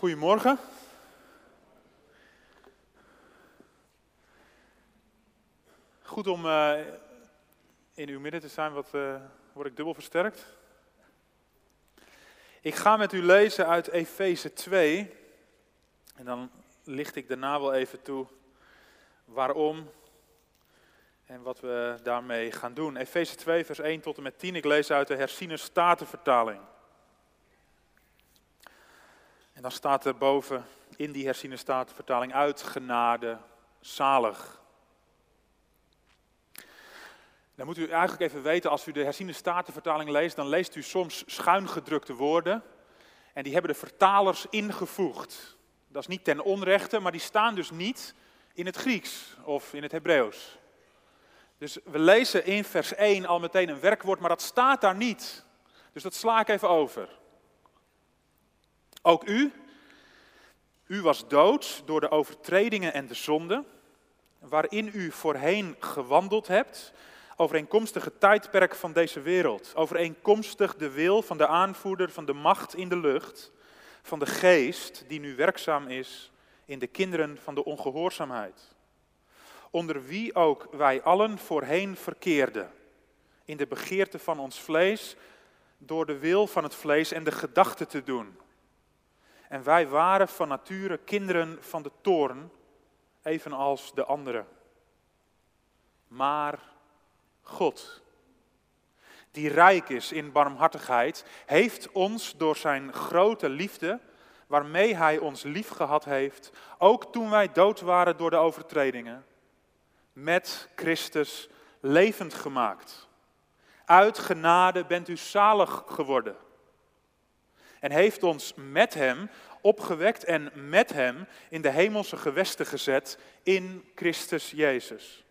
Goedemorgen. Goed om uh, in uw midden te zijn, wat uh, word ik dubbel versterkt. Ik ga met u lezen uit Efeze 2. En dan licht ik daarna wel even toe waarom en wat we daarmee gaan doen. Efeze 2, vers 1 tot en met 10. Ik lees uit de herziene statenvertaling. En dan staat er boven in die herziene statenvertaling uit genade, zalig. Dan moet u eigenlijk even weten, als u de herziene statenvertaling leest, dan leest u soms schuingedrukte woorden. En die hebben de vertalers ingevoegd. Dat is niet ten onrechte, maar die staan dus niet in het Grieks of in het Hebreeuws. Dus we lezen in vers 1 al meteen een werkwoord, maar dat staat daar niet. Dus dat sla ik even over. Ook u, u was dood door de overtredingen en de zonden, waarin u voorheen gewandeld hebt, overeenkomstig het tijdperk van deze wereld, overeenkomstig de wil van de aanvoerder van de macht in de lucht, van de geest die nu werkzaam is in de kinderen van de ongehoorzaamheid. Onder wie ook wij allen voorheen verkeerden, in de begeerte van ons vlees, door de wil van het vlees en de gedachten te doen. En wij waren van nature kinderen van de toorn, evenals de anderen. Maar God, die rijk is in barmhartigheid, heeft ons door zijn grote liefde, waarmee Hij ons liefgehad heeft, ook toen wij dood waren door de overtredingen, met Christus levend gemaakt. Uit genade bent u zalig geworden. En heeft ons met Hem opgewekt en met Hem in de hemelse gewesten gezet in Christus Jezus.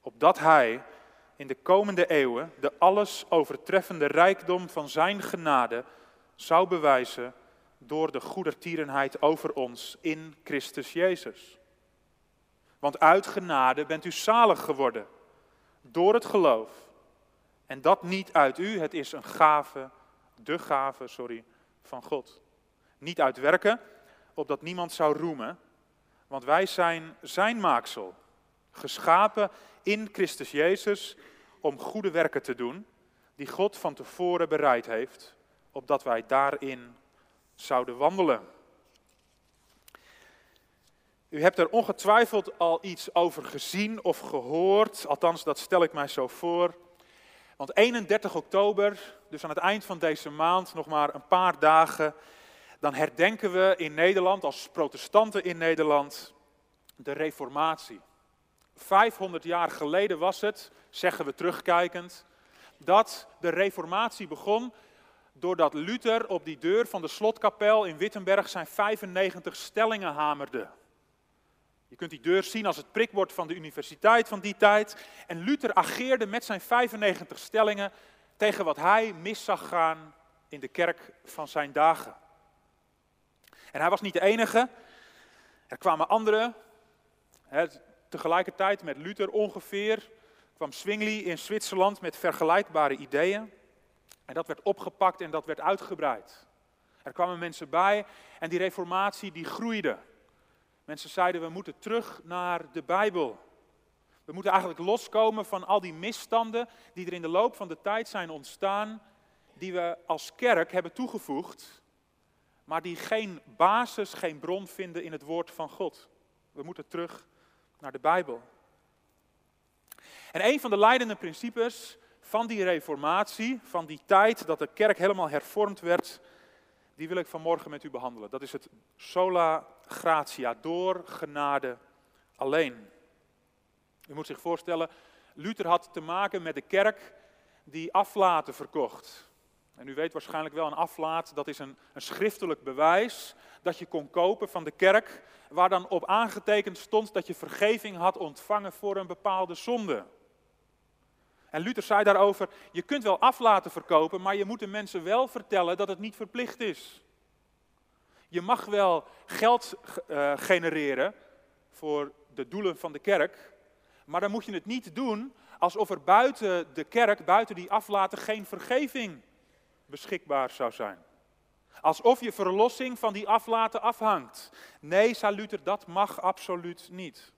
Opdat Hij in de komende eeuwen de alles overtreffende rijkdom van Zijn genade zou bewijzen door de goedertierenheid over ons in Christus Jezus. Want uit genade bent u zalig geworden door het geloof. En dat niet uit u, het is een gave, de gave, sorry, van God. Niet uit werken, opdat niemand zou roemen, want wij zijn zijn maaksel, geschapen in Christus Jezus om goede werken te doen, die God van tevoren bereid heeft, opdat wij daarin zouden wandelen. U hebt er ongetwijfeld al iets over gezien of gehoord, althans dat stel ik mij zo voor. Want 31 oktober, dus aan het eind van deze maand, nog maar een paar dagen, dan herdenken we in Nederland, als protestanten in Nederland, de Reformatie. 500 jaar geleden was het, zeggen we terugkijkend, dat de Reformatie begon doordat Luther op die deur van de slotkapel in Wittenberg zijn 95 stellingen hamerde. Je kunt die deur zien als het prikbord van de universiteit van die tijd. En Luther ageerde met zijn 95 stellingen tegen wat hij mis zag gaan in de kerk van zijn dagen. En hij was niet de enige. Er kwamen anderen. tegelijkertijd met Luther ongeveer kwam Zwingli in Zwitserland met vergelijkbare ideeën. En dat werd opgepakt en dat werd uitgebreid. Er kwamen mensen bij en die reformatie die groeide. Mensen zeiden we moeten terug naar de Bijbel. We moeten eigenlijk loskomen van al die misstanden die er in de loop van de tijd zijn ontstaan, die we als kerk hebben toegevoegd, maar die geen basis, geen bron vinden in het woord van God. We moeten terug naar de Bijbel. En een van de leidende principes van die reformatie, van die tijd dat de kerk helemaal hervormd werd, die wil ik vanmorgen met u behandelen. Dat is het sola gratia, door genade alleen. U moet zich voorstellen, Luther had te maken met de kerk die aflaten verkocht. En u weet waarschijnlijk wel, een aflaat, dat is een, een schriftelijk bewijs dat je kon kopen van de kerk, waar dan op aangetekend stond dat je vergeving had ontvangen voor een bepaalde zonde. En Luther zei daarover, je kunt wel aflaten verkopen, maar je moet de mensen wel vertellen dat het niet verplicht is. Je mag wel geld uh, genereren voor de doelen van de kerk, maar dan moet je het niet doen alsof er buiten de kerk, buiten die aflaten, geen vergeving beschikbaar zou zijn. Alsof je verlossing van die aflaten afhangt. Nee, zei Luther, dat mag absoluut niet.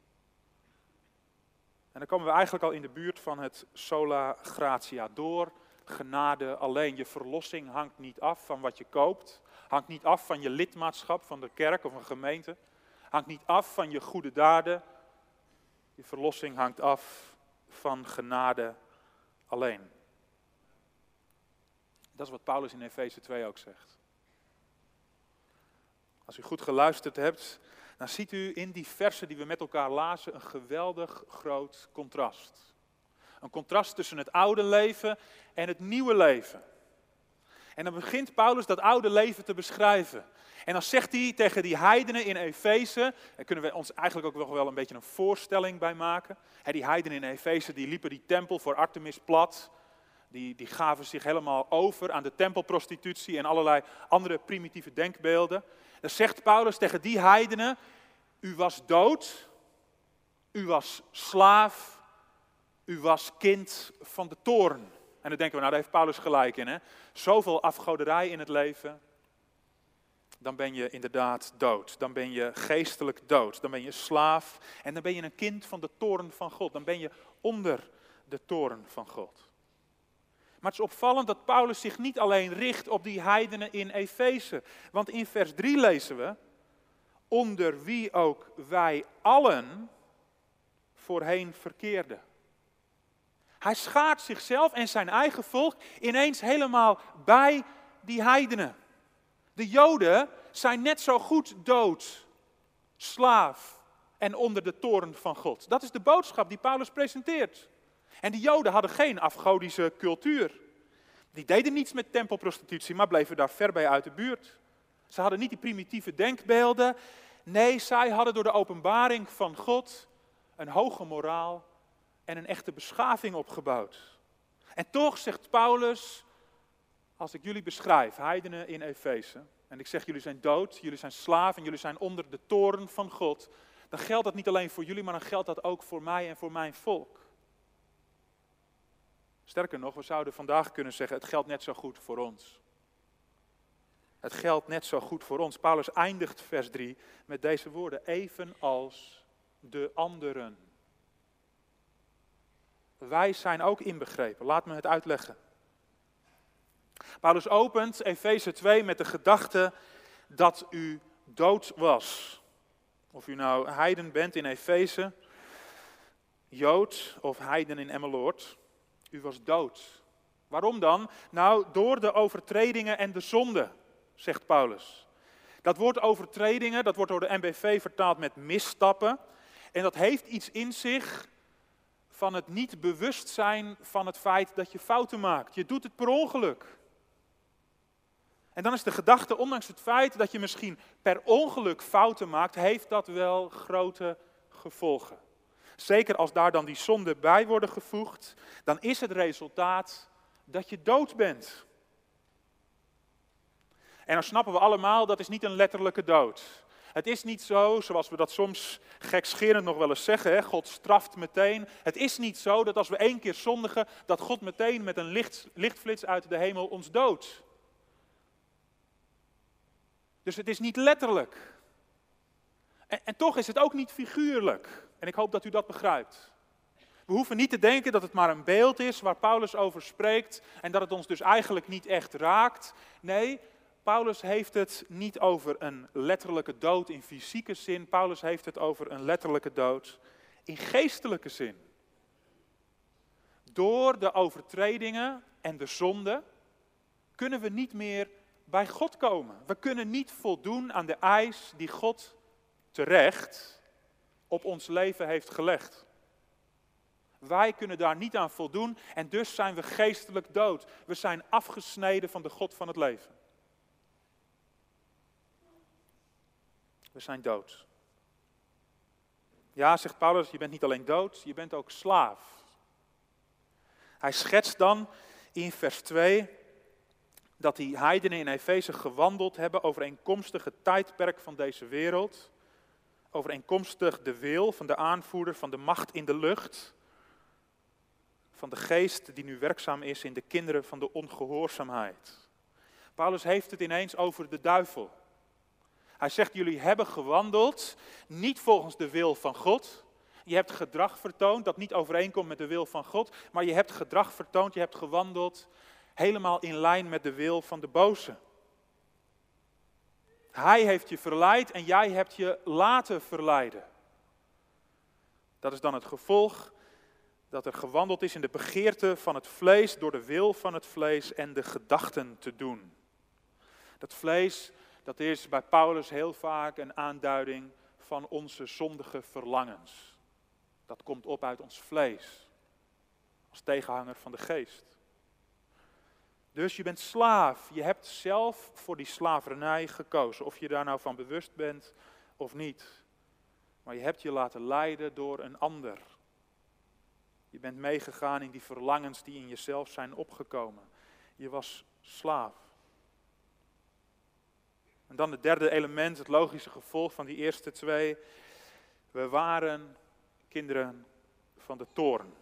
En dan komen we eigenlijk al in de buurt van het sola gratia. Door genade alleen. Je verlossing hangt niet af van wat je koopt. Hangt niet af van je lidmaatschap van de kerk of een gemeente. Hangt niet af van je goede daden. Je verlossing hangt af van genade alleen. Dat is wat Paulus in Efeze 2 ook zegt. Als u goed geluisterd hebt, dan ziet u in die versen die we met elkaar lazen een geweldig groot contrast. Een contrast tussen het oude leven en het nieuwe leven. En dan begint Paulus dat oude leven te beschrijven. En dan zegt hij tegen die heidenen in Efeze, daar kunnen we ons eigenlijk ook nog wel een beetje een voorstelling bij maken. die heidenen in Efeze die liepen die tempel voor Artemis plat. Die, die gaven zich helemaal over aan de tempelprostitutie en allerlei andere primitieve denkbeelden. Dan zegt Paulus tegen die heidenen, u was dood, u was slaaf, u was kind van de toorn. En dan denken we, nou daar heeft Paulus gelijk in. Hè? Zoveel afgoderij in het leven, dan ben je inderdaad dood. Dan ben je geestelijk dood. Dan ben je slaaf en dan ben je een kind van de toorn van God. Dan ben je onder de toorn van God. Maar het is opvallend dat Paulus zich niet alleen richt op die heidenen in Efeze. Want in vers 3 lezen we, onder wie ook wij allen voorheen verkeerden. Hij schaart zichzelf en zijn eigen volk ineens helemaal bij die heidenen. De Joden zijn net zo goed dood, slaaf en onder de toren van God. Dat is de boodschap die Paulus presenteert. En die Joden hadden geen afgodische cultuur. Die deden niets met tempelprostitutie, maar bleven daar ver bij uit de buurt. Ze hadden niet die primitieve denkbeelden. Nee, zij hadden door de openbaring van God een hoge moraal en een echte beschaving opgebouwd. En toch zegt Paulus, als ik jullie beschrijf, heidenen in Efeze, en ik zeg jullie zijn dood, jullie zijn slaven, jullie zijn onder de toren van God, dan geldt dat niet alleen voor jullie, maar dan geldt dat ook voor mij en voor mijn volk. Sterker nog, we zouden vandaag kunnen zeggen, het geldt net zo goed voor ons. Het geldt net zo goed voor ons. Paulus eindigt vers 3 met deze woorden, evenals de anderen. Wij zijn ook inbegrepen. Laat me het uitleggen. Paulus opent Efeze 2 met de gedachte dat u dood was. Of u nou heiden bent in Efeze, Jood of heiden in Emmeloord. U was dood. Waarom dan? Nou, door de overtredingen en de zonde, zegt Paulus. Dat woord overtredingen, dat wordt door de MBV vertaald met misstappen. En dat heeft iets in zich van het niet bewust zijn van het feit dat je fouten maakt. Je doet het per ongeluk. En dan is de gedachte, ondanks het feit dat je misschien per ongeluk fouten maakt, heeft dat wel grote gevolgen. Zeker als daar dan die zonden bij worden gevoegd, dan is het resultaat dat je dood bent. En dan snappen we allemaal, dat is niet een letterlijke dood. Het is niet zo, zoals we dat soms gekscherend nog wel eens zeggen, hè, God straft meteen. Het is niet zo dat als we één keer zondigen, dat God meteen met een licht, lichtflits uit de hemel ons doodt. Dus het is niet letterlijk. En, en toch is het ook niet figuurlijk. En ik hoop dat u dat begrijpt. We hoeven niet te denken dat het maar een beeld is waar Paulus over spreekt en dat het ons dus eigenlijk niet echt raakt. Nee, Paulus heeft het niet over een letterlijke dood in fysieke zin. Paulus heeft het over een letterlijke dood in geestelijke zin. Door de overtredingen en de zonde kunnen we niet meer bij God komen. We kunnen niet voldoen aan de eis die God terecht op ons leven heeft gelegd. Wij kunnen daar niet aan voldoen en dus zijn we geestelijk dood. We zijn afgesneden van de God van het leven. We zijn dood. Ja, zegt Paulus, je bent niet alleen dood, je bent ook slaaf. Hij schetst dan in vers 2 dat die heidenen in Efeze gewandeld hebben overeenkomstig het tijdperk van deze wereld, overeenkomstig de wil van de aanvoerder van de macht in de lucht, van de geest die nu werkzaam is in de kinderen van de ongehoorzaamheid. Paulus heeft het ineens over de duivel. Hij zegt, jullie hebben gewandeld niet volgens de wil van God. Je hebt gedrag vertoond dat niet overeenkomt met de wil van God, maar je hebt gedrag vertoond, je hebt gewandeld helemaal in lijn met de wil van de boze. Hij heeft je verleid en jij hebt je laten verleiden. Dat is dan het gevolg dat er gewandeld is in de begeerte van het vlees door de wil van het vlees en de gedachten te doen. Dat vlees, dat is bij Paulus heel vaak een aanduiding van onze zondige verlangens. Dat komt op uit ons vlees, als tegenhanger van de geest. Dus je bent slaaf. Je hebt zelf voor die slavernij gekozen. Of je daar nou van bewust bent of niet. Maar je hebt je laten leiden door een ander. Je bent meegegaan in die verlangens die in jezelf zijn opgekomen. Je was slaaf. En dan het derde element, het logische gevolg van die eerste twee. We waren kinderen van de toorn.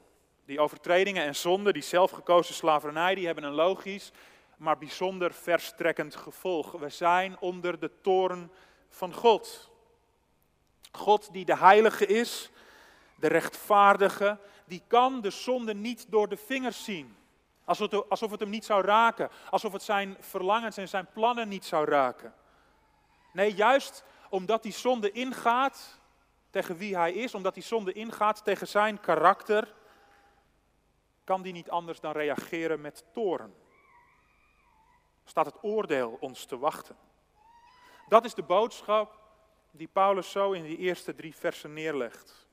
Die overtredingen en zonden, die zelfgekozen slavernij, die hebben een logisch, maar bijzonder verstrekkend gevolg. We zijn onder de toorn van God. God die de heilige is, de rechtvaardige, die kan de zonde niet door de vingers zien. Alsof het hem niet zou raken, alsof het zijn verlangens en zijn plannen niet zou raken. Nee, juist omdat die zonde ingaat tegen wie hij is, omdat die zonde ingaat tegen zijn karakter, kan die niet anders dan reageren met toren. Staat het oordeel ons te wachten. Dat is de boodschap die Paulus zo in die eerste drie versen neerlegt.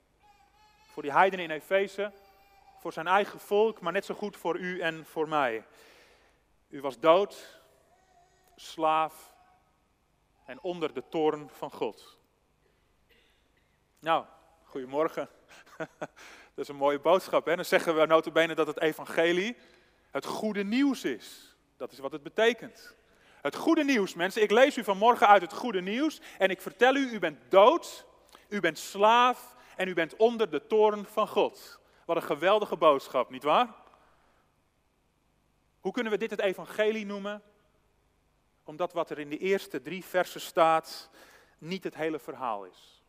Voor die heidenen in Efeze, voor zijn eigen volk, maar net zo goed voor u en voor mij. U was dood, slaaf en onder de toren van God. Nou, goedemorgen. Dat is een mooie boodschap. Hè? Dan zeggen we notabene dat het evangelie het goede nieuws is. Dat is wat het betekent. Het goede nieuws, mensen. Ik lees u vanmorgen uit het goede nieuws en ik vertel u, u bent dood, u bent slaaf en u bent onder de toren van God. Wat een geweldige boodschap, nietwaar? Hoe kunnen we dit het evangelie noemen? Omdat wat er in de eerste drie versen staat, niet het hele verhaal is.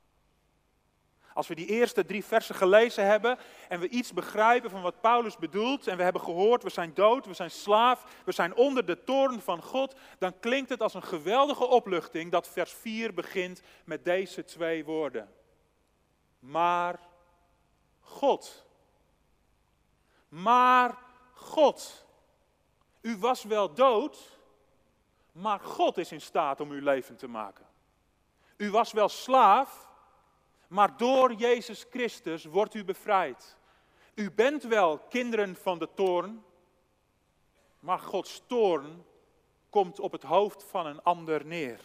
Als we die eerste drie versen gelezen hebben en we iets begrijpen van wat Paulus bedoelt en we hebben gehoord, we zijn dood, we zijn slaaf, we zijn onder de toorn van God, dan klinkt het als een geweldige opluchting dat vers 4 begint met deze twee woorden. Maar God. Maar God. U was wel dood, maar God is in staat om uw leven te maken. U was wel slaaf, maar door Jezus Christus wordt u bevrijd. U bent wel kinderen van de toorn, maar Gods toorn komt op het hoofd van een ander neer.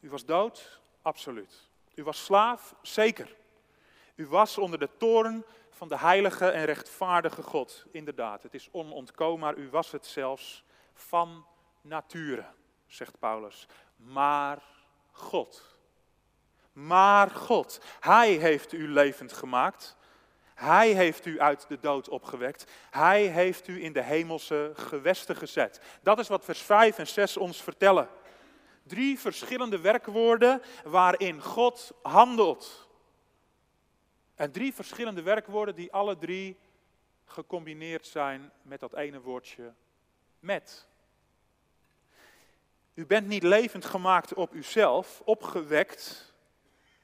U was dood? Absoluut. U was slaaf? Zeker. U was onder de toorn van de heilige en rechtvaardige God. Inderdaad, het is onontkoombaar. U was het zelfs van nature, zegt Paulus. Maar God. Maar God, Hij heeft u levend gemaakt. Hij heeft u uit de dood opgewekt. Hij heeft u in de hemelse gewesten gezet. Dat is wat vers 5 en 6 ons vertellen. Drie verschillende werkwoorden waarin God handelt. En drie verschillende werkwoorden die alle drie gecombineerd zijn met dat ene woordje met. U bent niet levend gemaakt op uzelf, opgewekt,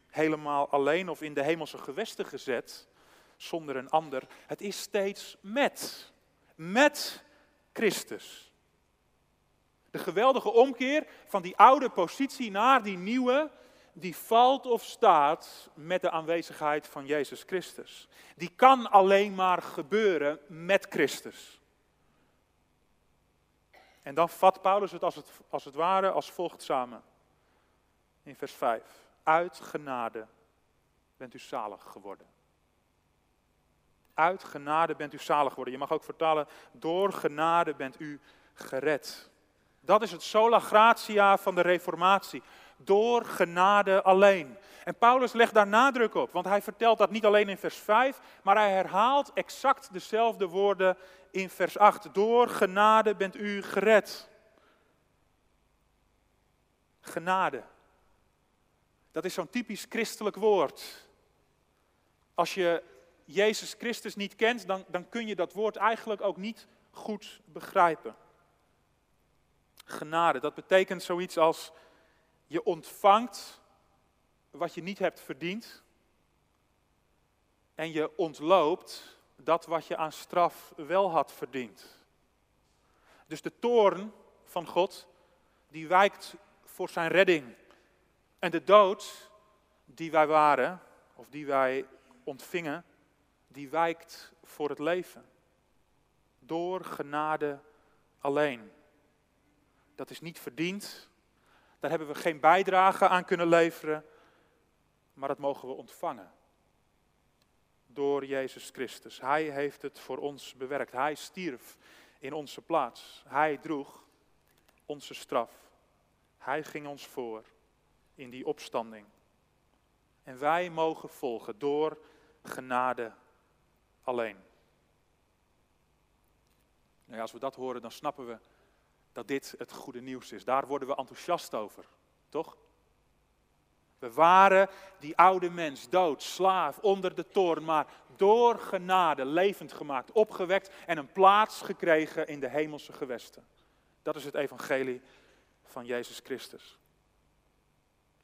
helemaal alleen of in de hemelse gewesten gezet, zonder een ander. Het is steeds met, met Christus. De geweldige omkeer van die oude positie naar die nieuwe, die valt of staat met de aanwezigheid van Jezus Christus. Die kan alleen maar gebeuren met Christus. En dan vat Paulus het als het, als het ware als volgt samen. In vers 5. Uit genade bent u zalig geworden. Uit genade bent u zalig geworden. Je mag ook vertalen, door genade bent u gered. Dat is het sola gratia van de reformatie. Door genade alleen. En Paulus legt daar nadruk op, want hij vertelt dat niet alleen in vers 5, maar hij herhaalt exact dezelfde woorden in vers 8. Door genade bent u gered. Genade. Dat is zo'n typisch christelijk woord. Als je Jezus Christus niet kent, dan, dan kun je dat woord eigenlijk ook niet goed begrijpen. Genade, dat betekent zoiets als je ontvangt wat je niet hebt verdiend en je ontloopt dat wat je aan straf wel had verdiend. Dus de toorn van God, die wijkt voor zijn redding. En de dood die wij waren, of die wij ontvingen, die wijkt voor het leven. Door genade alleen. Dat is niet verdiend. Daar hebben we geen bijdrage aan kunnen leveren. Maar dat mogen we ontvangen. Door Jezus Christus. Hij heeft het voor ons bewerkt. Hij stierf in onze plaats. Hij droeg onze straf. Hij ging ons voor in die opstanding. En wij mogen volgen door genade alleen. Nou als we dat horen, dan snappen we dat dit het goede nieuws is. Daar worden we enthousiast over, toch? We waren die oude mens, dood, slaaf, onder de toorn, maar door genade levend gemaakt, opgewekt en een plaats gekregen in de hemelse gewesten. Dat is het evangelie van Jezus Christus.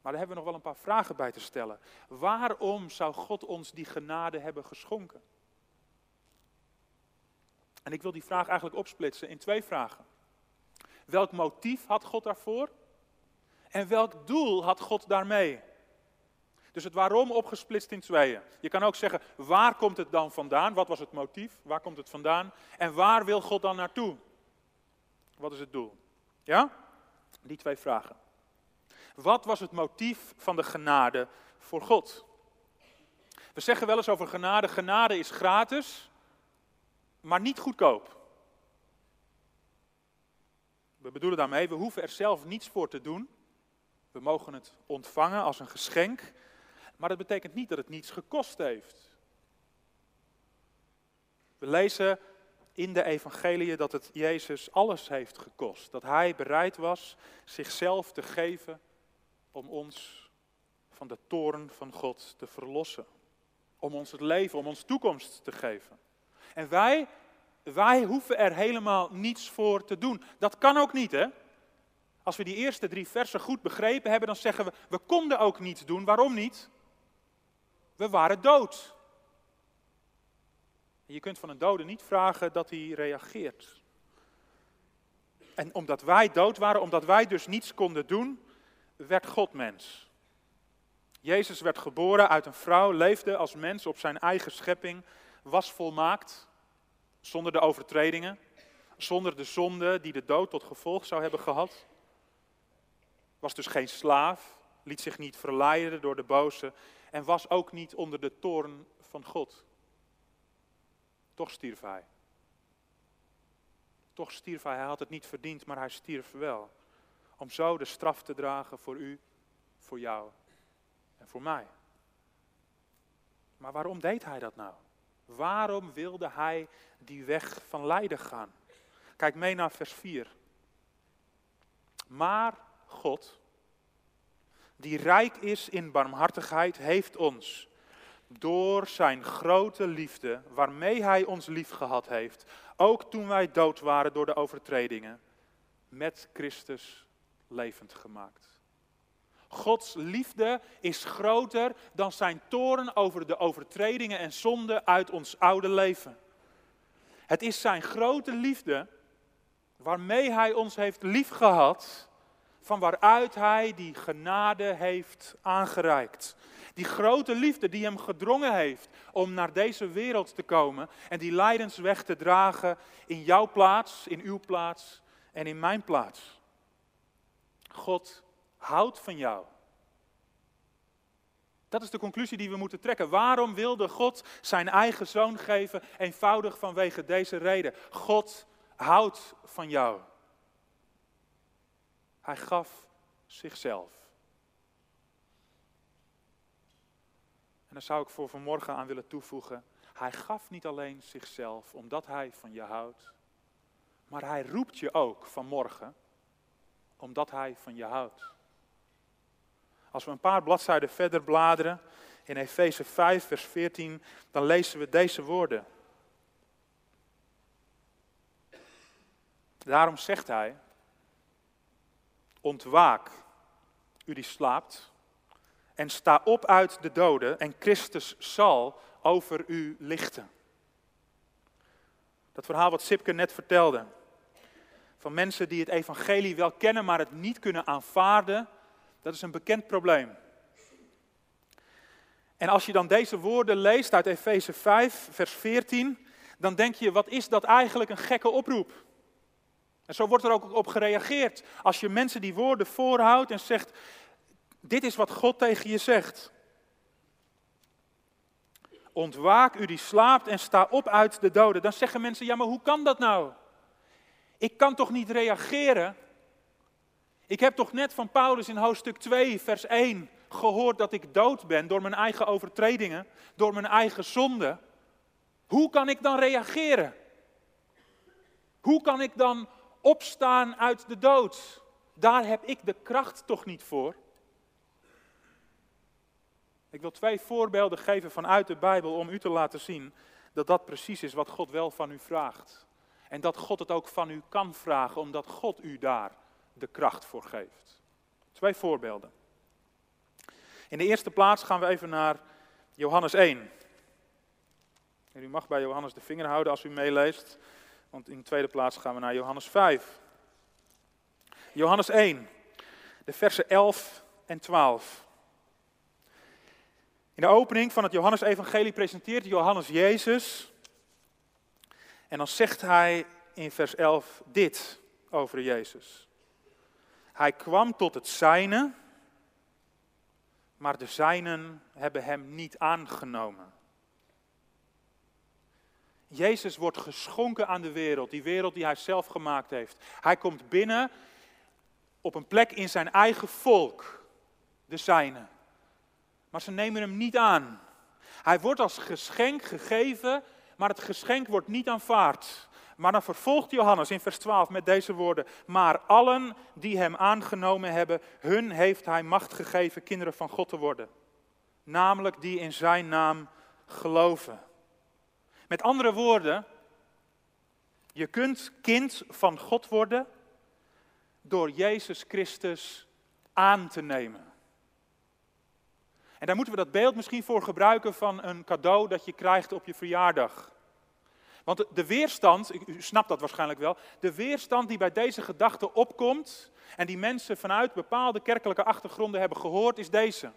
Maar daar hebben we nog wel een paar vragen bij te stellen. Waarom zou God ons die genade hebben geschonken? En ik wil die vraag eigenlijk opsplitsen in twee vragen. Welk motief had God daarvoor? En welk doel had God daarmee? Dus het waarom opgesplitst in tweeën. Je kan ook zeggen, waar komt het dan vandaan? Wat was het motief? Waar komt het vandaan? En waar wil God dan naartoe? Wat is het doel? Ja? Die twee vragen. Wat was het motief van de genade voor God? We zeggen wel eens over genade, genade is gratis, maar niet goedkoop. We bedoelen daarmee, we hoeven er zelf niets voor te doen. We mogen het ontvangen als een geschenk, maar dat betekent niet dat het niets gekost heeft. We lezen in de evangelie dat het Jezus alles heeft gekost. Dat hij bereid was zichzelf te geven om ons van de toorn van God te verlossen. Om ons het leven, om ons toekomst te geven. En wij, wij hoeven er helemaal niets voor te doen. Dat kan ook niet, hè? Als we die eerste drie versen goed begrepen hebben, dan zeggen we, we konden ook niets doen. Waarom niet? We waren dood. Je kunt van een dode niet vragen dat hij reageert. En omdat wij dood waren, omdat wij dus niets konden doen, werd God mens. Jezus werd geboren uit een vrouw, leefde als mens op zijn eigen schepping, was volmaakt, zonder de overtredingen, zonder de zonde die de dood tot gevolg zou hebben gehad. Was dus geen slaaf, liet zich niet verleiden door de boze en was ook niet onder de toorn van God. Toch stierf hij. Toch stierf hij. Hij had het niet verdiend, maar hij stierf wel. Om zo de straf te dragen voor u, voor jou en voor mij. Maar waarom deed hij dat nou? Waarom wilde hij die weg van lijden gaan? Kijk mee naar vers 4. Maar God, die rijk is in barmhartigheid, heeft ons door zijn grote liefde, waarmee hij ons liefgehad heeft, ook toen wij dood waren door de overtredingen, met Christus levend gemaakt. Gods liefde is groter dan zijn toren over de overtredingen en zonden uit ons oude leven. Het is zijn grote liefde waarmee hij ons heeft liefgehad, van waaruit hij die genade heeft aangereikt. Die grote liefde die hem gedrongen heeft om naar deze wereld te komen en die lijdensweg te dragen in jouw plaats, in uw plaats en in mijn plaats. God houdt van jou. Dat is de conclusie die we moeten trekken. Waarom wilde God zijn eigen zoon geven? Eenvoudig vanwege deze reden. God houdt van jou. Hij gaf zichzelf. En daar zou ik voor vanmorgen aan willen toevoegen. Hij gaf niet alleen zichzelf omdat hij van je houdt, maar hij roept je ook vanmorgen omdat hij van je houdt. Als we een paar bladzijden verder bladeren in Efeze 5, vers 14, dan lezen we deze woorden. Daarom zegt hij, ontwaak, u die slaapt, en sta op uit de doden en Christus zal over u lichten. Dat verhaal wat Sipke net vertelde, van mensen die het evangelie wel kennen, maar het niet kunnen aanvaarden, dat is een bekend probleem. En als je dan deze woorden leest uit Efeze 5, vers 14, dan denk je, wat is dat eigenlijk een gekke oproep? En zo wordt er ook op gereageerd. Als je mensen die woorden voorhoudt en zegt, dit is wat God tegen je zegt. Ontwaak u die slaapt en sta op uit de doden. Dan zeggen mensen, ja maar hoe kan dat nou? Ik kan toch niet reageren? Ik heb toch net van Paulus in hoofdstuk 2, vers 1 gehoord dat ik dood ben door mijn eigen overtredingen, door mijn eigen zonde. Hoe kan ik dan reageren? Hoe kan ik dan opstaan uit de dood? Daar heb ik de kracht toch niet voor? Ik wil twee voorbeelden geven vanuit de Bijbel om u te laten zien dat dat precies is wat God wel van u vraagt. En dat God het ook van u kan vragen, omdat God u daar de kracht voor geeft. Twee voorbeelden. In de eerste plaats gaan we even naar Johannes 1. En u mag bij Johannes de vinger houden als u meeleest, want in de tweede plaats gaan we naar Johannes 5. Johannes 1, de versen 11 en 12. In de opening van het Johannes-evangelie presenteert Johannes Jezus. En dan zegt hij in vers 11 dit over Jezus. Hij kwam tot het zijne, maar de zijnen hebben hem niet aangenomen. Jezus wordt geschonken aan de wereld, die wereld die hij zelf gemaakt heeft. Hij komt binnen op een plek in zijn eigen volk, de zijnen. Maar ze nemen hem niet aan. Hij wordt als geschenk gegeven, maar het geschenk wordt niet aanvaard. Maar dan vervolgt Johannes in vers 12 met deze woorden: Maar allen die hem aangenomen hebben, hun heeft hij macht gegeven kinderen van God te worden. Namelijk die in zijn naam geloven. Met andere woorden, je kunt kind van God worden door Jezus Christus aan te nemen. En daar moeten we dat beeld misschien voor gebruiken van een cadeau dat je krijgt op je verjaardag. Want de weerstand, u snapt dat waarschijnlijk wel, de weerstand die bij deze gedachte opkomt en die mensen vanuit bepaalde kerkelijke achtergronden hebben gehoord, is deze.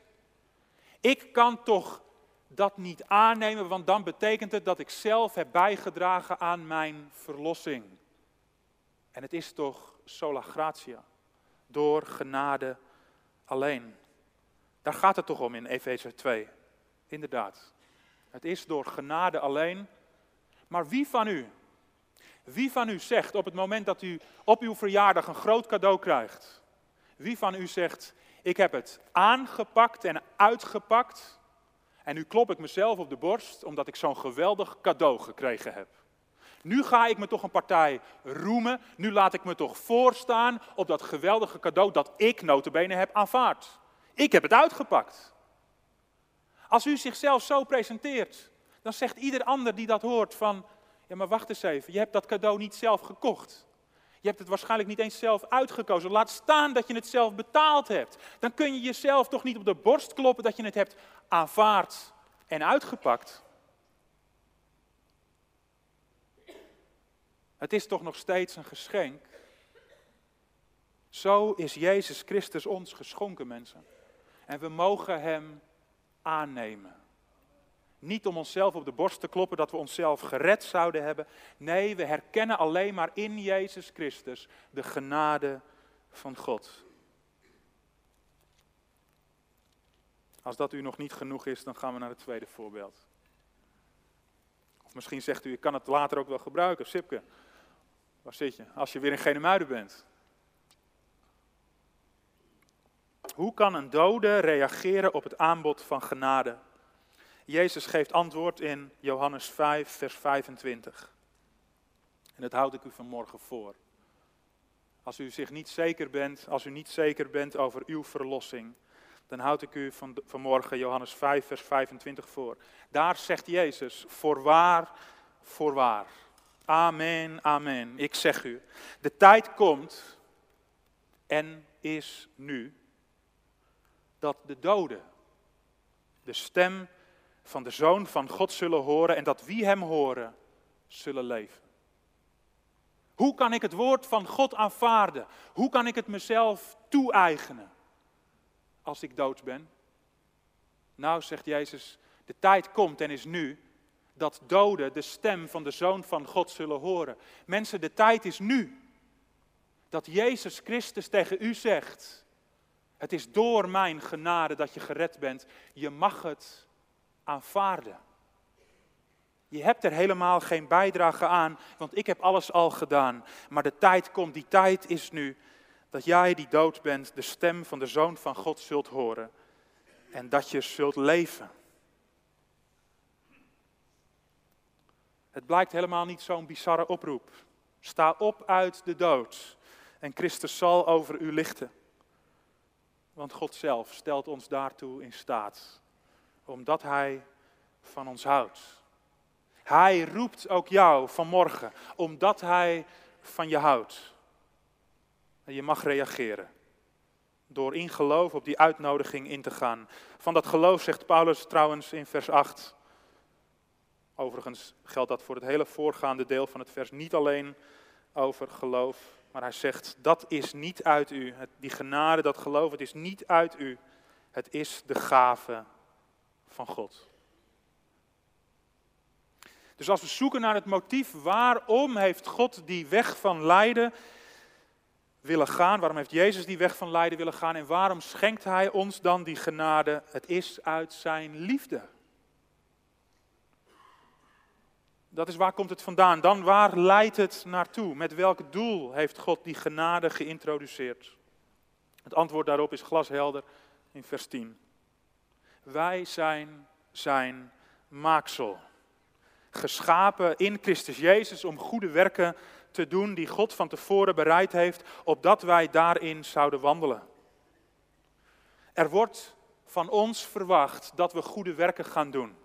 Ik kan toch dat niet aannemen, want dan betekent het dat ik zelf heb bijgedragen aan mijn verlossing. En het is toch sola gratia, door genade alleen. Daar gaat het toch om in Efeze 2. Inderdaad. Het is door genade alleen. Maar wie van u, wie van u zegt op het moment dat u op uw verjaardag een groot cadeau krijgt, wie van u zegt, ik heb het aangepakt en uitgepakt en nu klop ik mezelf op de borst omdat ik zo'n geweldig cadeau gekregen heb. Nu ga ik me toch een partij roemen, nu laat ik me toch voorstaan op dat geweldige cadeau dat ik notabene heb aanvaard. Ik heb het uitgepakt. Als u zichzelf zo presenteert, dan zegt ieder ander die dat hoort van, ja maar wacht eens even, je hebt dat cadeau niet zelf gekocht. Je hebt het waarschijnlijk niet eens zelf uitgekozen. Laat staan dat je het zelf betaald hebt. Dan kun je jezelf toch niet op de borst kloppen dat je het hebt aanvaard en uitgepakt. Het is toch nog steeds een geschenk. Zo is Jezus Christus ons geschonken, mensen. En we mogen Hem aannemen. Niet om onszelf op de borst te kloppen dat we onszelf gered zouden hebben. Nee, we herkennen alleen maar in Jezus Christus de genade van God. Als dat u nog niet genoeg is, dan gaan we naar het tweede voorbeeld. Of misschien zegt u, ik kan het later ook wel gebruiken. Sipke, waar zit je? Als je weer in Genemuiden bent. Hoe kan een dode reageren op het aanbod van genade? Jezus geeft antwoord in Johannes 5, vers 25. En dat houd ik u vanmorgen voor. Als u zich niet zeker bent, als u niet zeker bent over uw verlossing, dan houd ik u van, vanmorgen Johannes 5, vers 25 voor. Daar zegt Jezus, voorwaar, voorwaar. Amen, amen. Ik zeg u, de tijd komt en is nu dat de doden de stem van de Zoon van God zullen horen en dat wie hem horen zullen leven. Hoe kan ik het woord van God aanvaarden? Hoe kan ik het mezelf toe-eigenen als ik dood ben? Nou, zegt Jezus, de tijd komt en is nu dat doden de stem van de Zoon van God zullen horen. Mensen, de tijd is nu dat Jezus Christus tegen u zegt, het is door mijn genade dat je gered bent. Je mag het aanvaarden. Je hebt er helemaal geen bijdrage aan, want ik heb alles al gedaan. Maar de tijd komt, die tijd is nu, dat jij die dood bent, de stem van de Zoon van God zult horen. En dat je zult leven. Het blijkt helemaal niet zo'n bizarre oproep. Sta op uit de dood en Christus zal over u lichten. Want God zelf stelt ons daartoe in staat, omdat Hij van ons houdt. Hij roept ook jou vanmorgen, omdat Hij van je houdt. En je mag reageren. Door in geloof op die uitnodiging in te gaan. Van dat geloof zegt Paulus trouwens in vers 8. Overigens geldt dat voor het hele voorgaande deel van het vers niet alleen over geloof, maar hij zegt, dat is niet uit u. Die genade, dat geloof, het is niet uit u. Het is de gave van God. Dus als we zoeken naar het motief, waarom heeft God die weg van lijden willen gaan? Waarom heeft Jezus die weg van lijden willen gaan? En waarom schenkt Hij ons dan die genade? Het is uit Zijn liefde. Dat is waar komt het vandaan. Dan waar leidt het naartoe? Met welk doel heeft God die genade geïntroduceerd? Het antwoord daarop is glashelder in vers 10. Wij zijn zijn maaksel. Geschapen in Christus Jezus om goede werken te doen die God van tevoren bereid heeft, opdat wij daarin zouden wandelen. Er wordt van ons verwacht dat we goede werken gaan doen.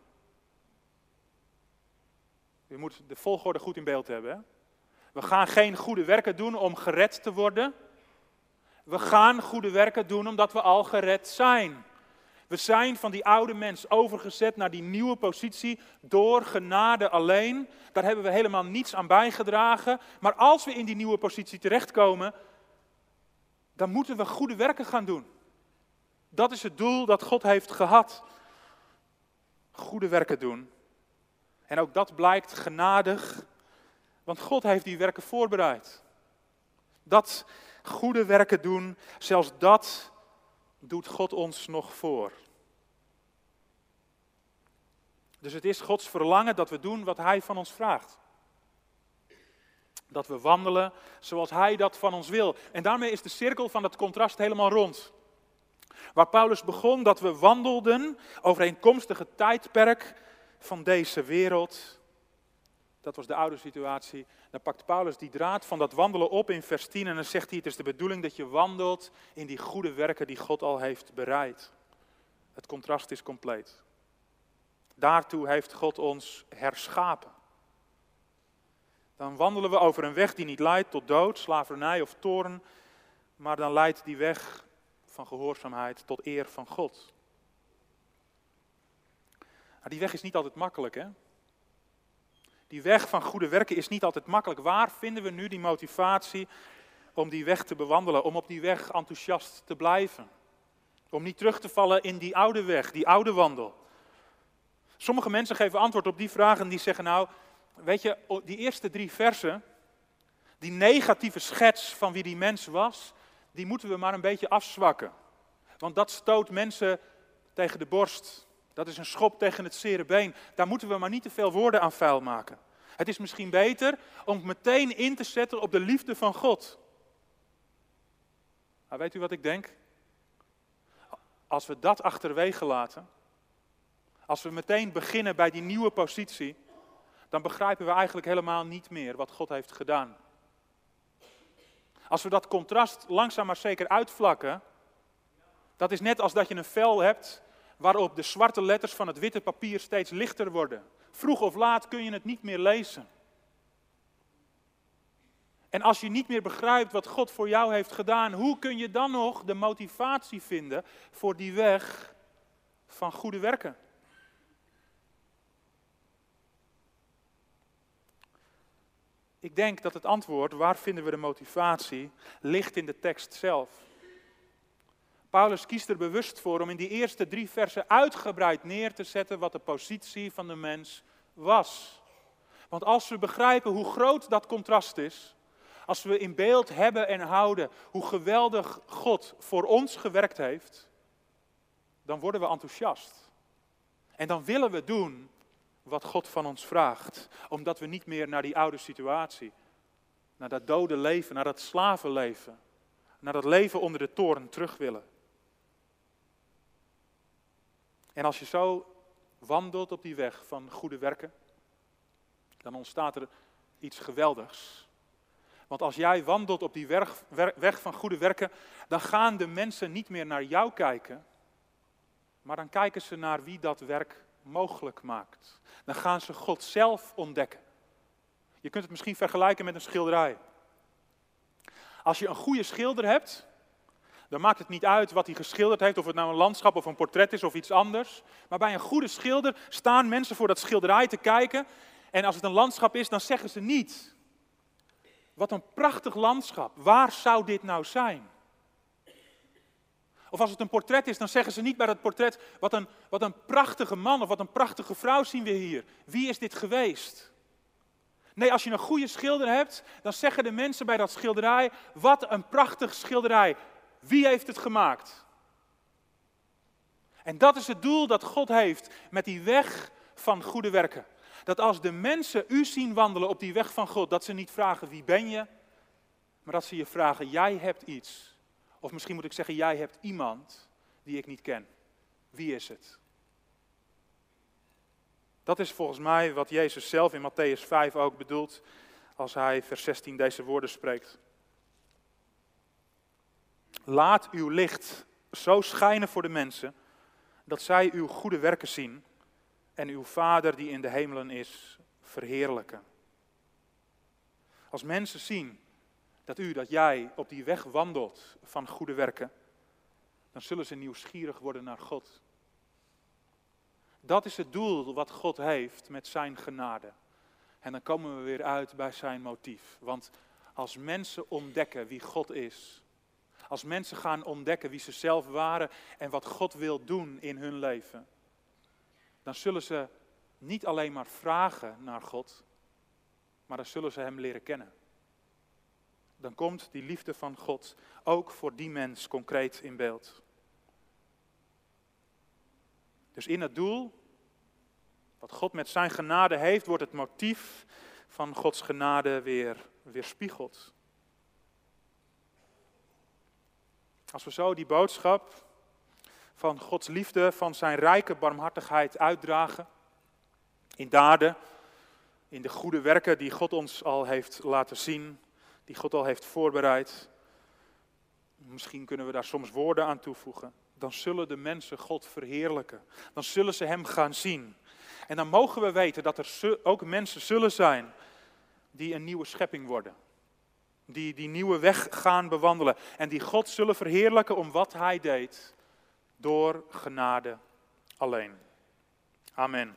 Je moet de volgorde goed in beeld hebben. We gaan geen goede werken doen om gered te worden. We gaan goede werken doen omdat we al gered zijn. We zijn van die oude mens overgezet naar die nieuwe positie door genade alleen. Daar hebben we helemaal niets aan bijgedragen. Maar als we in die nieuwe positie terechtkomen, dan moeten we goede werken gaan doen. Dat is het doel dat God heeft gehad. Goede werken doen. En ook dat blijkt genadig, want God heeft die werken voorbereid. Dat goede werken doen, zelfs dat doet God ons nog voor. Dus het is Gods verlangen dat we doen wat Hij van ons vraagt. Dat we wandelen zoals Hij dat van ons wil. En daarmee is de cirkel van dat contrast helemaal rond. Waar Paulus begon dat we wandelden overeenkomstig het tijdperk van deze wereld. Dat was de oude situatie. Dan pakt Paulus die draad van dat wandelen op in vers 10 en dan zegt hij: Het is de bedoeling dat je wandelt in die goede werken die God al heeft bereid. Het contrast is compleet. Daartoe heeft God ons herschapen. Dan wandelen we over een weg die niet leidt tot dood, slavernij of toorn, maar dan leidt die weg van gehoorzaamheid tot eer van God. Maar die weg is niet altijd makkelijk, hè? Die weg van goede werken is niet altijd makkelijk. Waar vinden we nu die motivatie om die weg te bewandelen, om op die weg enthousiast te blijven? Om niet terug te vallen in die oude weg, die oude wandel. Sommige mensen geven antwoord op die vragen en die zeggen nou, weet je, die eerste drie versen, die negatieve schets van wie die mens was, die moeten we maar een beetje afzwakken. Want dat stoot mensen tegen de borst. Dat is een schop tegen het zere been. Daar moeten we maar niet te veel woorden aan vuil maken. Het is misschien beter om meteen in te zetten op de liefde van God. Maar weet u wat ik denk? Als we dat achterwege laten, als we meteen beginnen bij die nieuwe positie, dan begrijpen we eigenlijk helemaal niet meer wat God heeft gedaan. Als we dat contrast langzaam maar zeker uitvlakken, dat is net als dat je een vel hebt waarop de zwarte letters van het witte papier steeds lichter worden. Vroeg of laat kun je het niet meer lezen. En als je niet meer begrijpt wat God voor jou heeft gedaan, hoe kun je dan nog de motivatie vinden voor die weg van goede werken? Ik denk dat het antwoord, waar vinden we de motivatie, ligt in de tekst zelf. Paulus kiest er bewust voor om in die eerste drie versen uitgebreid neer te zetten wat de positie van de mens was. Want als we begrijpen hoe groot dat contrast is, als we in beeld hebben en houden hoe geweldig God voor ons gewerkt heeft, dan worden we enthousiast. En dan willen we doen wat God van ons vraagt, omdat we niet meer naar die oude situatie, naar dat dode leven, naar dat slavenleven, naar dat leven onder de toren terug willen. En als je zo wandelt op die weg van goede werken, dan ontstaat er iets geweldigs. Want als jij wandelt op die weg, weg van goede werken, dan gaan de mensen niet meer naar jou kijken, maar dan kijken ze naar wie dat werk mogelijk maakt. Dan gaan ze God zelf ontdekken. Je kunt het misschien vergelijken met een schilderij. Als je een goede schilder hebt, dan maakt het niet uit wat hij geschilderd heeft, of het nou een landschap of een portret is of iets anders. Maar bij een goede schilder staan mensen voor dat schilderij te kijken. En als het een landschap is, dan zeggen ze niet: Wat een prachtig landschap, waar zou dit nou zijn? Of als het een portret is, dan zeggen ze niet bij dat portret: Wat een, wat een prachtige man of wat een prachtige vrouw zien we hier. Wie is dit geweest? Nee, als je een goede schilder hebt, dan zeggen de mensen bij dat schilderij: Wat een prachtig schilderij. Wie heeft het gemaakt? En dat is het doel dat God heeft met die weg van goede werken. Dat als de mensen u zien wandelen op die weg van God, dat ze niet vragen wie ben je, maar dat ze je vragen jij hebt iets. Of misschien moet ik zeggen jij hebt iemand die ik niet ken. Wie is het? Dat is volgens mij wat Jezus zelf in Matthäus 5 ook bedoelt als hij vers 16 deze woorden spreekt. Laat uw licht zo schijnen voor de mensen, dat zij uw goede werken zien en uw Vader die in de hemelen is, verheerlijken. Als mensen zien dat u, dat jij op die weg wandelt van goede werken, dan zullen ze nieuwsgierig worden naar God. Dat is het doel wat God heeft met zijn genade. En dan komen we weer uit bij zijn motief. Want als mensen ontdekken wie God is, als mensen gaan ontdekken wie ze zelf waren en wat God wil doen in hun leven, dan zullen ze niet alleen maar vragen naar God, maar dan zullen ze Hem leren kennen. Dan komt die liefde van God ook voor die mens concreet in beeld. Dus in het doel, wat God met zijn genade heeft, wordt het motief van Gods genade weer weerspiegeld. Als we zo die boodschap van Gods liefde, van zijn rijke barmhartigheid uitdragen, in daden, in de goede werken die God ons al heeft laten zien, die God al heeft voorbereid, misschien kunnen we daar soms woorden aan toevoegen, dan zullen de mensen God verheerlijken. Dan zullen ze Hem gaan zien. En dan mogen we weten dat er ook mensen zullen zijn die een nieuwe schepping worden die die nieuwe weg gaan bewandelen en die God zullen verheerlijken om wat Hij deed door genade alleen. Amen.